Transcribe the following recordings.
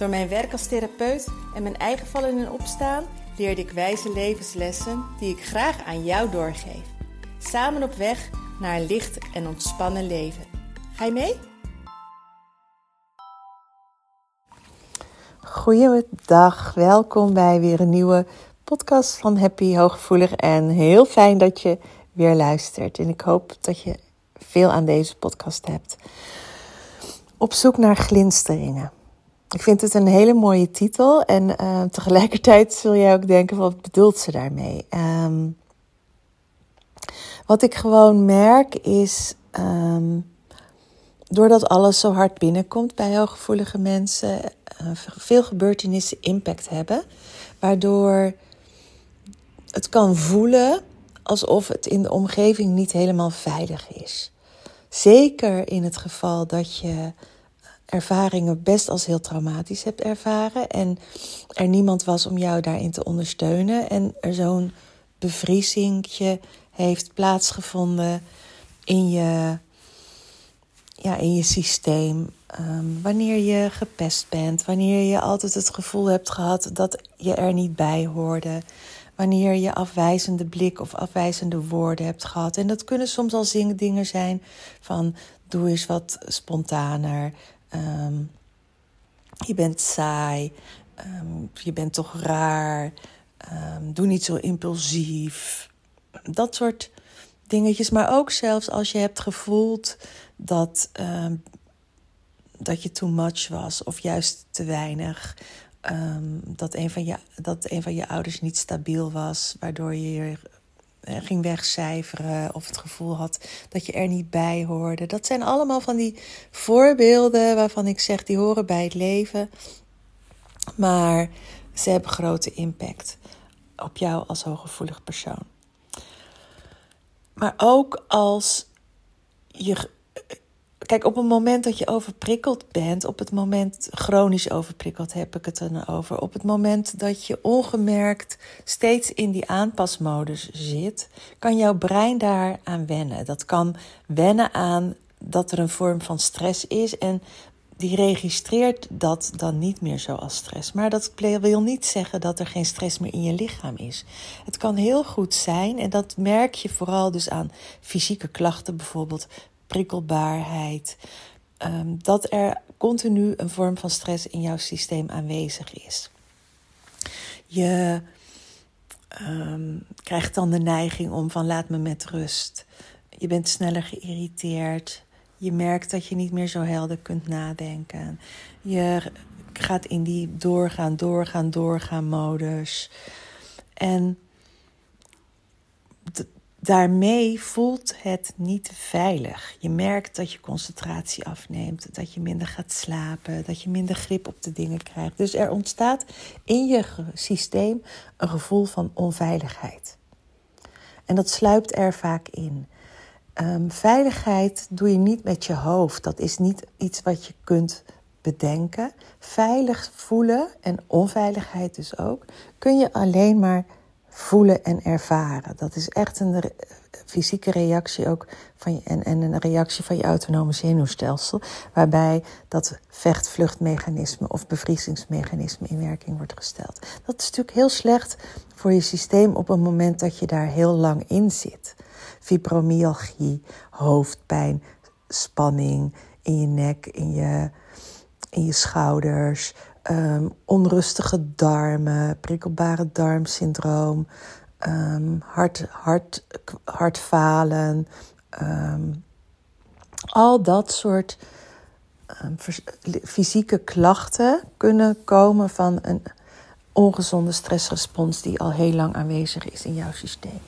Door mijn werk als therapeut en mijn eigen vallen en opstaan leerde ik wijze levenslessen die ik graag aan jou doorgeef. Samen op weg naar een licht en ontspannen leven. Ga je mee? Goeiedag, welkom bij weer een nieuwe podcast van Happy Hooggevoelig. En heel fijn dat je weer luistert. En ik hoop dat je veel aan deze podcast hebt. Op zoek naar glinsteringen. Ik vind het een hele mooie titel en uh, tegelijkertijd zul jij ook denken, wat bedoelt ze daarmee? Um, wat ik gewoon merk is, um, doordat alles zo hard binnenkomt bij hooggevoelige mensen, uh, veel gebeurtenissen impact hebben, waardoor het kan voelen alsof het in de omgeving niet helemaal veilig is. Zeker in het geval dat je ervaringen best als heel traumatisch hebt ervaren en er niemand was om jou daarin te ondersteunen en er zo'n bevriezingje heeft plaatsgevonden in je, ja, in je systeem. Um, wanneer je gepest bent, wanneer je altijd het gevoel hebt gehad dat je er niet bij hoorde, wanneer je afwijzende blik of afwijzende woorden hebt gehad. En dat kunnen soms al dingen zijn van doe eens wat spontaner, Um, je bent saai. Um, je bent toch raar. Um, doe niet zo impulsief. Dat soort dingetjes. Maar ook zelfs als je hebt gevoeld dat, dat je too much was. Of juist te weinig. dat, een van je, dat een van je ouders niet stabiel was. Waardoor je ging wegcijferen of het gevoel had dat je er niet bij hoorde. Dat zijn allemaal van die voorbeelden waarvan ik zeg die horen bij het leven. Maar ze hebben grote impact op jou als hooggevoelig persoon. Maar ook als je Kijk, op het moment dat je overprikkeld bent, op het moment chronisch overprikkeld heb ik het dan over, op het moment dat je ongemerkt steeds in die aanpasmodus zit, kan jouw brein daaraan wennen. Dat kan wennen aan dat er een vorm van stress is en die registreert dat dan niet meer zo als stress. Maar dat wil niet zeggen dat er geen stress meer in je lichaam is. Het kan heel goed zijn, en dat merk je vooral dus aan fysieke klachten, bijvoorbeeld prikkelbaarheid. Um, dat er continu een vorm van stress in jouw systeem aanwezig is. Je um, krijgt dan de neiging om van laat me met rust. Je bent sneller geïrriteerd. Je merkt dat je niet meer zo helder kunt nadenken. Je gaat in die doorgaan, doorgaan, doorgaan modus. En daarmee voelt het niet veilig. Je merkt dat je concentratie afneemt, dat je minder gaat slapen, dat je minder grip op de dingen krijgt. Dus er ontstaat in je systeem een gevoel van onveiligheid. En dat sluipt er vaak in. Um, veiligheid doe je niet met je hoofd. Dat is niet iets wat je kunt bedenken. Veilig voelen en onveiligheid dus ook, kun je alleen maar voelen en ervaren. Dat is echt een fysieke reactie ook van je, en, en een reactie van je autonome zenuwstelsel, waarbij dat vecht-vluchtmechanisme of bevriezingsmechanisme in werking wordt gesteld. Dat is natuurlijk heel slecht voor je systeem op het moment dat je daar heel lang in zit. Fibromyalgie, hoofdpijn, spanning in je nek, in je, in je schouders, um, onrustige darmen, prikkelbare darmsyndroom, um, hart, hart, hartfalen. Um, al dat soort fysieke klachten kunnen komen van een ongezonde stressrespons die al heel lang aanwezig is in jouw systeem.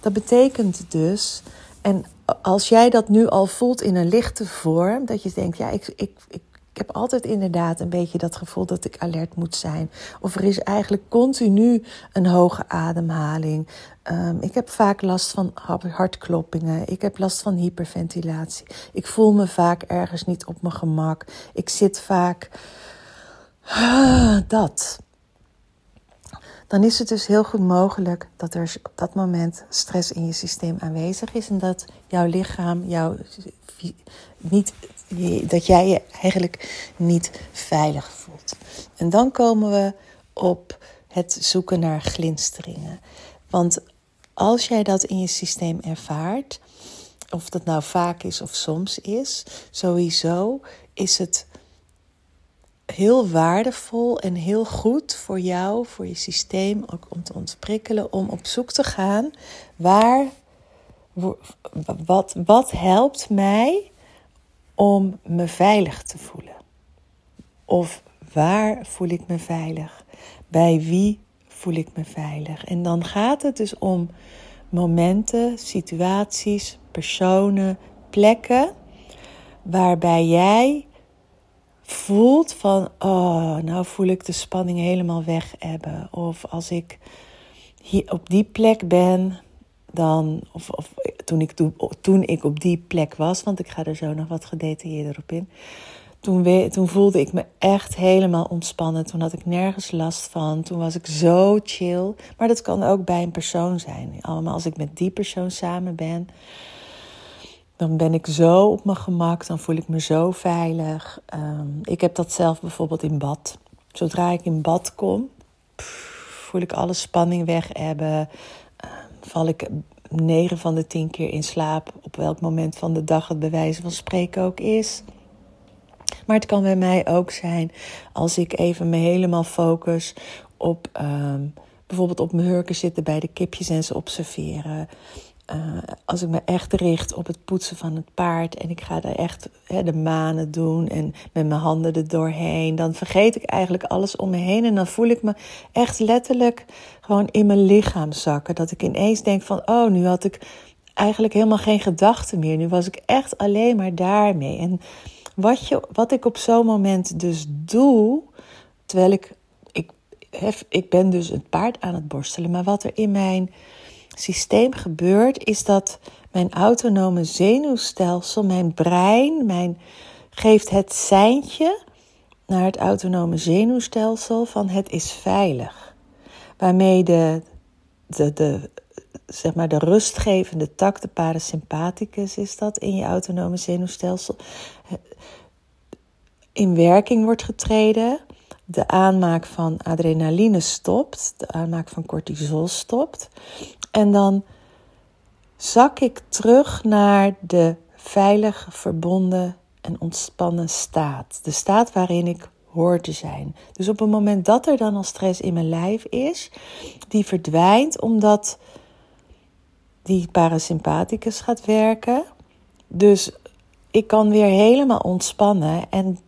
Dat betekent dus, en als jij dat nu al voelt in een lichte vorm, dat je denkt, ja, ik, ik ik heb altijd inderdaad een beetje dat gevoel dat ik alert moet zijn. Of er is eigenlijk continu een hoge ademhaling. Um, ik heb vaak last van hartkloppingen. Ik heb last van hyperventilatie. Ik voel me vaak ergens niet op mijn gemak. Ik zit vaak. Ah, dat. Dan is het dus heel goed mogelijk dat er op dat moment stress in je systeem aanwezig is en dat jouw lichaam jou niet dat jij je eigenlijk niet veilig voelt. En dan komen we op het zoeken naar glinsteringen. Want als jij dat in je systeem ervaart, of dat nou vaak is of soms is, sowieso is het heel waardevol en heel goed voor jou, voor je systeem, ook om te ontprikkelen, om op zoek te gaan waar, wat, wat helpt mij om me veilig te voelen? Of waar voel ik me veilig? Bij wie voel ik me veilig? En dan gaat het dus om momenten, situaties, personen, plekken waarbij jij voelt van, oh, nou voel ik de spanning helemaal weg hebben. Of als ik hier op die plek ben, dan, of, of toen, ik, toen, ik op die plek was, want ik ga er zo nog wat gedetailleerder op in. Toen, toen voelde ik me echt helemaal ontspannen. Toen had ik nergens last van. Toen was ik zo chill. Maar dat kan ook bij een persoon zijn. Allemaal als ik met die persoon samen ben, dan ben ik zo op mijn gemak. Dan voel ik me zo veilig. Ehm, ik heb dat zelf bijvoorbeeld in bad. Zodra ik in bad kom, voel ik alle spanning weg hebben val ik 9 van de 10 keer in slaap. Op welk moment van de dag het bewijs van spreken ook is. Maar het kan bij mij ook zijn als ik even me helemaal focus op uh, bijvoorbeeld op mijn hurken zitten bij de kipjes en ze observeren. Uh, als ik me echt richt op het poetsen van het paard en ik ga daar echt de manen doen en met mijn handen er doorheen, dan vergeet ik eigenlijk alles om me heen en dan voel ik me echt letterlijk gewoon in mijn lichaam zakken. Dat ik ineens denk van, oh, nu had ik eigenlijk helemaal geen gedachten meer. Nu was ik echt alleen maar daarmee. En wat, je, wat ik op zo'n moment dus doe, terwijl ik, ik, hef, ik ben dus het paard aan het borstelen, maar wat er in mijn systeem gebeurt, is dat mijn autonome zenuwstelsel, mijn brein, mijn, geeft het seintje naar het autonome zenuwstelsel van het is veilig. Waarmee de, de, de, zeg maar de rustgevende tak, de parasympathicus is dat in je autonome zenuwstelsel, in werking wordt getreden. De aanmaak van adrenaline stopt, de aanmaak van cortisol stopt. En dan zak ik terug naar de veilig verbonden en ontspannen staat. De staat waarin ik hoor te zijn. Dus op het moment dat er dan al stress in mijn lijf is, die verdwijnt omdat die parasympathicus gaat werken. Dus ik kan weer helemaal ontspannen en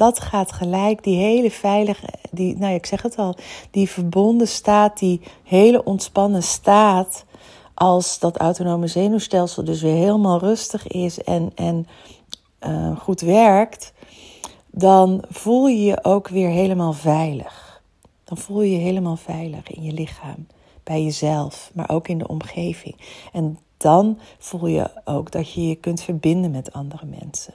dat gaat gelijk die hele veilige, die, nou ik zeg het al, die verbonden staat, die hele ontspannen staat, als dat autonome zenuwstelsel dus weer helemaal rustig is en, en uh, goed werkt, dan voel je je ook weer helemaal veilig. Dan voel je je helemaal veilig in je lichaam, bij jezelf, maar ook in de omgeving. En dan voel je ook dat je je kunt verbinden met andere mensen.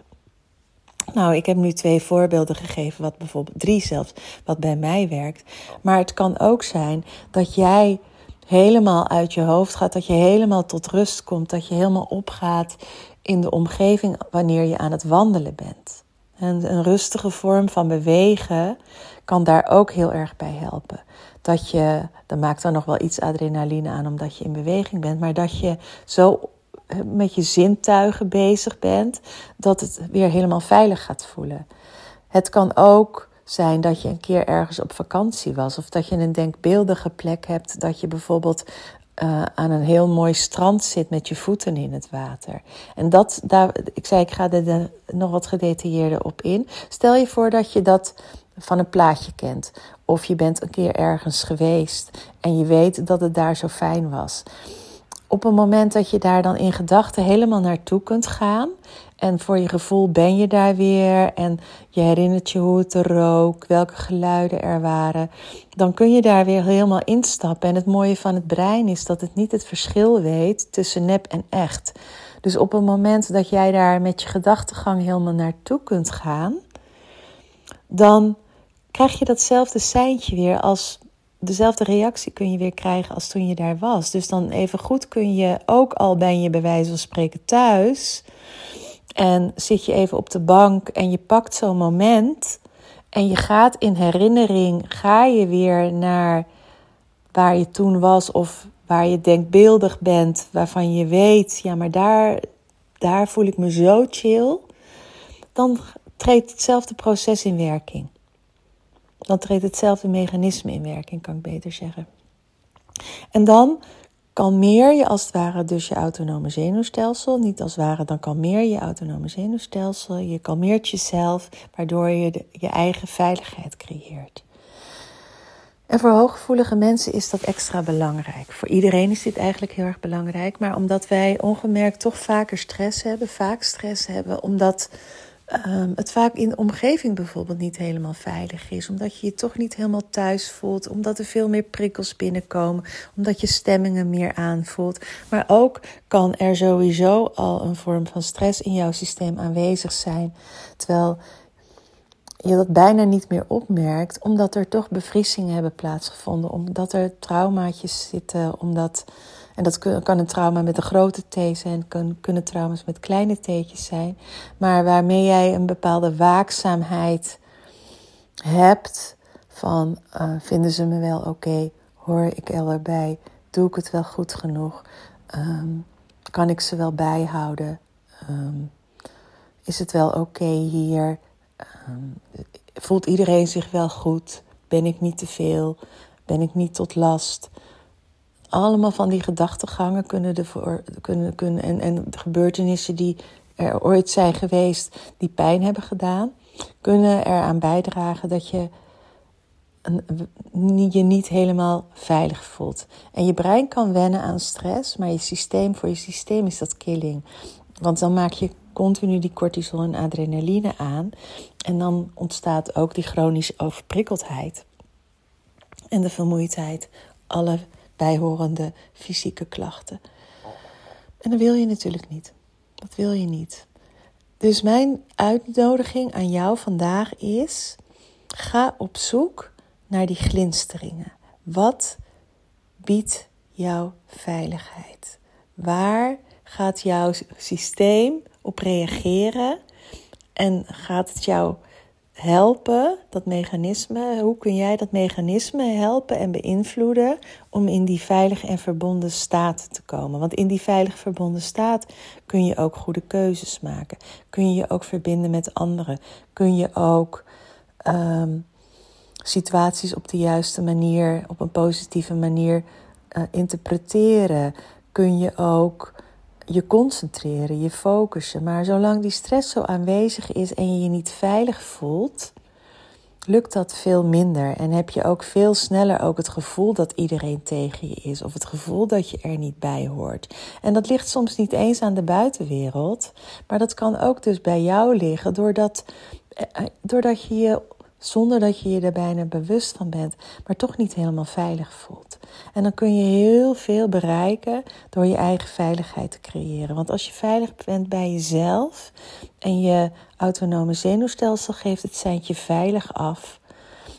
Nou, ik heb nu twee voorbeelden gegeven, wat bijvoorbeeld drie zelfs, wat bij mij werkt. Maar het kan ook zijn dat jij helemaal uit je hoofd gaat, dat je helemaal tot rust komt, dat je helemaal opgaat in de omgeving wanneer je aan het wandelen bent. En een rustige vorm van bewegen kan daar ook heel erg bij helpen. Dat je, dan maakt dan nog wel iets adrenaline aan omdat je in beweging bent, maar dat je zo met je zintuigen bezig bent, dat het weer helemaal veilig gaat voelen. Het kan ook zijn dat je een keer ergens op vakantie was, of dat je een denkbeeldige plek hebt, dat je bijvoorbeeld uh, aan een heel mooi strand zit met je voeten in het water. En dat, daar, ik zei, ik ga er nog wat gedetailleerder op in. Stel je voor dat je dat van een plaatje kent. Of je bent een keer ergens geweest en je weet dat het daar zo fijn was op een moment dat je daar dan in gedachten helemaal naartoe kunt gaan En voor je gevoel ben je daar weer en je herinnert je hoe het er rook, welke geluiden er waren. Dan kun je daar weer helemaal instappen. En het mooie van het brein is dat het niet het verschil weet tussen nep en echt. Dus op het moment dat jij daar met je gedachtegang helemaal naartoe kunt gaan, dan krijg je datzelfde seintje weer als dezelfde reactie kun je weer krijgen als toen je daar was. Dus dan even goed kun je ook al ben je bij wijze van spreken thuis en zit je even op de bank en je pakt zo'n moment en je gaat in herinnering, ga je weer naar waar je toen was of waar je denkbeeldig bent, waarvan je weet, ja, maar daar, daar voel ik me zo chill, dan treedt hetzelfde proces in werking. Dan treedt hetzelfde mechanisme in werking, kan ik beter zeggen. En dan kalmeer je als het ware dus je autonome zenuwstelsel. Niet als het ware, dan kalmeer je autonome zenuwstelsel. Je kalmeert jezelf, waardoor je je eigen veiligheid creëert. En voor hooggevoelige mensen is dat extra belangrijk. Voor iedereen is dit eigenlijk heel erg belangrijk. Maar omdat wij ongemerkt toch vaker stress hebben, vaak stress hebben, omdat um, het vaak in de omgeving bijvoorbeeld niet helemaal veilig is. Omdat je je toch niet helemaal thuis voelt. Omdat er veel meer prikkels binnenkomen. Omdat je stemmingen meer aanvoelt. Maar ook kan er sowieso al een vorm van stress in jouw systeem aanwezig zijn. Terwijl je dat bijna niet meer opmerkt, omdat er toch bevriezingen hebben plaatsgevonden, omdat er traumaatjes zitten, omdat, en dat kan een trauma met een grote T zijn, kunnen trauma's met kleine T'tjes zijn, maar waarmee jij een bepaalde waakzaamheid hebt van uh, vinden ze me wel oké, hoor ik erbij, doe ik het wel goed genoeg, um, kan ik ze wel bijhouden, um, is het wel oké hier. Ehm, voelt iedereen zich wel goed? Ben ik niet te veel? Ben ik niet tot last? Allemaal van die gedachtegangen kunnen ervoor kunnen, kunnen en, en gebeurtenissen die er ooit zijn geweest, die pijn hebben gedaan, kunnen eraan bijdragen dat je je niet helemaal veilig voelt. En je brein kan wennen aan stress, maar je systeem, voor je systeem is dat killing. Want dan maak je continu die cortisol en adrenaline aan. En dan ontstaat ook die chronische overprikkeldheid. En de vermoeidheid, alle bijhorende fysieke klachten. En dat wil je natuurlijk niet. Dat wil je niet. Dus mijn uitnodiging aan jou vandaag is: ga op zoek naar die glinsteringen. Wat biedt jouw veiligheid? Waar gaat jouw systeem op reageren en gaat het jou helpen, dat mechanisme, hoe kun jij dat mechanisme helpen en beïnvloeden om in die veilige en verbonden staat te komen? Want in die veilige verbonden staat kun je ook goede keuzes maken, kun je je ook verbinden met anderen, kun je ook um, situaties op de juiste manier, op een positieve manier uh, interpreteren, kun je ook je concentreren, je focussen. Maar zolang die stress zo aanwezig is en je je niet veilig voelt, lukt dat veel minder. En heb je ook veel sneller ook het gevoel dat iedereen tegen je is. Of het gevoel dat je er niet bij hoort. En dat ligt soms niet eens aan de buitenwereld. Maar dat kan ook dus bij jou liggen doordat, eh, eh, doordat je je zonder dat je je er bijna bewust van bent, maar toch niet helemaal veilig voelt. En dan kun je heel veel bereiken door je eigen veiligheid te creëren. Want als je veilig bent bij jezelf en je autonome zenuwstelsel geeft het seintje veilig af,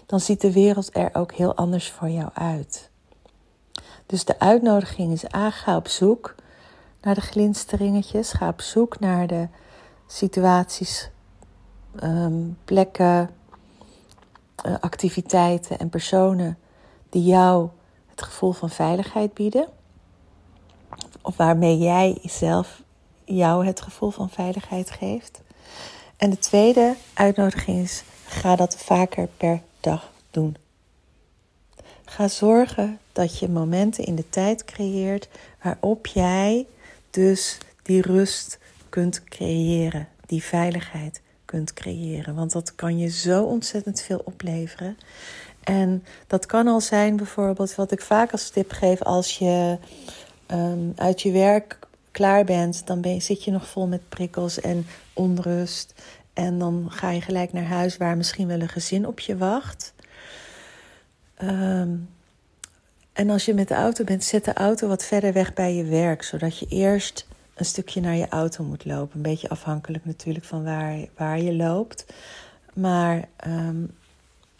dan ziet de wereld er ook heel anders voor jou uit. Dus de uitnodiging is: A, ga op zoek naar de glinsteringetjes, ga op zoek naar de situaties, ehm, plekken, activiteiten en personen die jou het gevoel van veiligheid bieden. Of waarmee jij zelf jou het gevoel van veiligheid geeft. En de tweede uitnodiging is: ga dat vaker per dag doen. Ga zorgen dat je momenten in de tijd creëert waarop jij dus die rust kunt creëren, die veiligheid kunt creëren. Want dat kan je zo ontzettend veel opleveren. En dat kan al zijn bijvoorbeeld, wat ik vaak als tip geef als je um, uit je werk klaar bent, dan ben je, zit je nog vol met prikkels en onrust. En dan ga je gelijk naar huis waar misschien wel een gezin op je wacht. Ehm, en als je met de auto bent, zet de auto wat verder weg bij je werk, zodat je eerst een stukje naar je auto moet lopen. Een beetje afhankelijk natuurlijk van waar, waar je loopt. Maar ehm,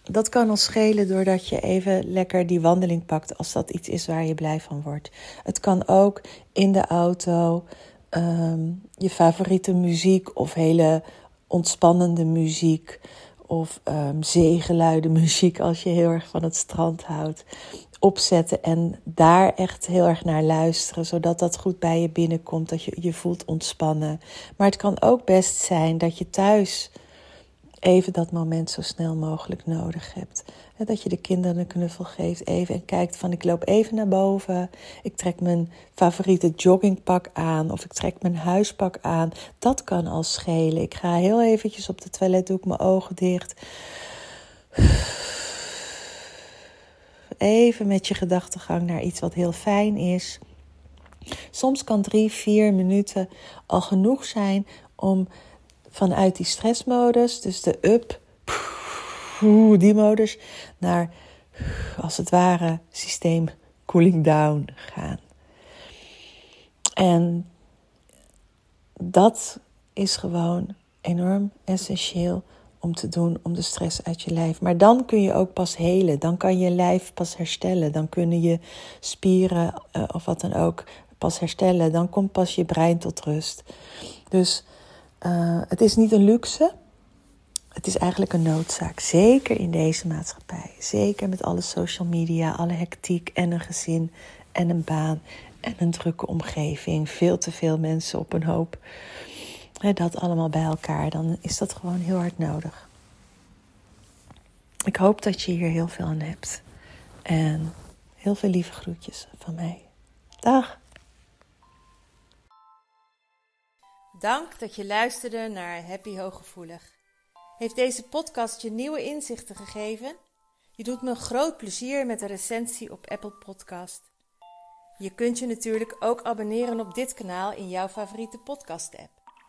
dat kan al schelen doordat je even lekker die wandeling pakt als dat iets is waar je blij van wordt. Het kan ook in de auto ehm, je favoriete muziek of hele ontspannende muziek of um, zeegeluiden muziek als je heel erg van het strand houdt opzetten en daar echt heel erg naar luisteren, zodat dat goed bij je binnenkomt, dat je je voelt ontspannen. Maar het kan ook best zijn dat je thuis even dat moment zo snel mogelijk nodig hebt. Dat je de kinderen een knuffel geeft even en kijkt van ik loop even naar boven. Ik trek mijn favoriete joggingpak aan of ik trek mijn huispak aan. Dat kan al schelen. Ik ga heel eventjes op de toilet, doe ik mijn ogen dicht. Even met je gedachtegang naar iets wat heel fijn is. Soms kan drie, vier minuten al genoeg zijn om vanuit die stressmodus, dus de up, die modus, naar als het ware systeem cooling down gaan. En dat is gewoon enorm essentieel om te doen om de stress uit je lijf. Maar dan kun je ook pas helen. Dan kan je lijf pas herstellen. Dan kunnen je spieren uh, of wat dan ook pas herstellen. Dan komt pas je brein tot rust. Dus uh, het is niet een luxe. Het is eigenlijk een noodzaak. Zeker in deze maatschappij. Zeker met alle social media, alle hectiek en een gezin en een baan en een drukke omgeving. Veel te veel mensen op een hoop dat allemaal bij elkaar, dan is dat gewoon heel hard nodig. Ik hoop dat je hier heel veel aan hebt. En heel veel lieve groetjes van mij. Dag! Dank dat je luisterde naar Happy Hooggevoelig. Heeft deze podcast je nieuwe inzichten gegeven? Je doet me groot plezier met een recensie op Apple Podcast. Je kunt je natuurlijk ook abonneren op dit kanaal in jouw favoriete podcast-app.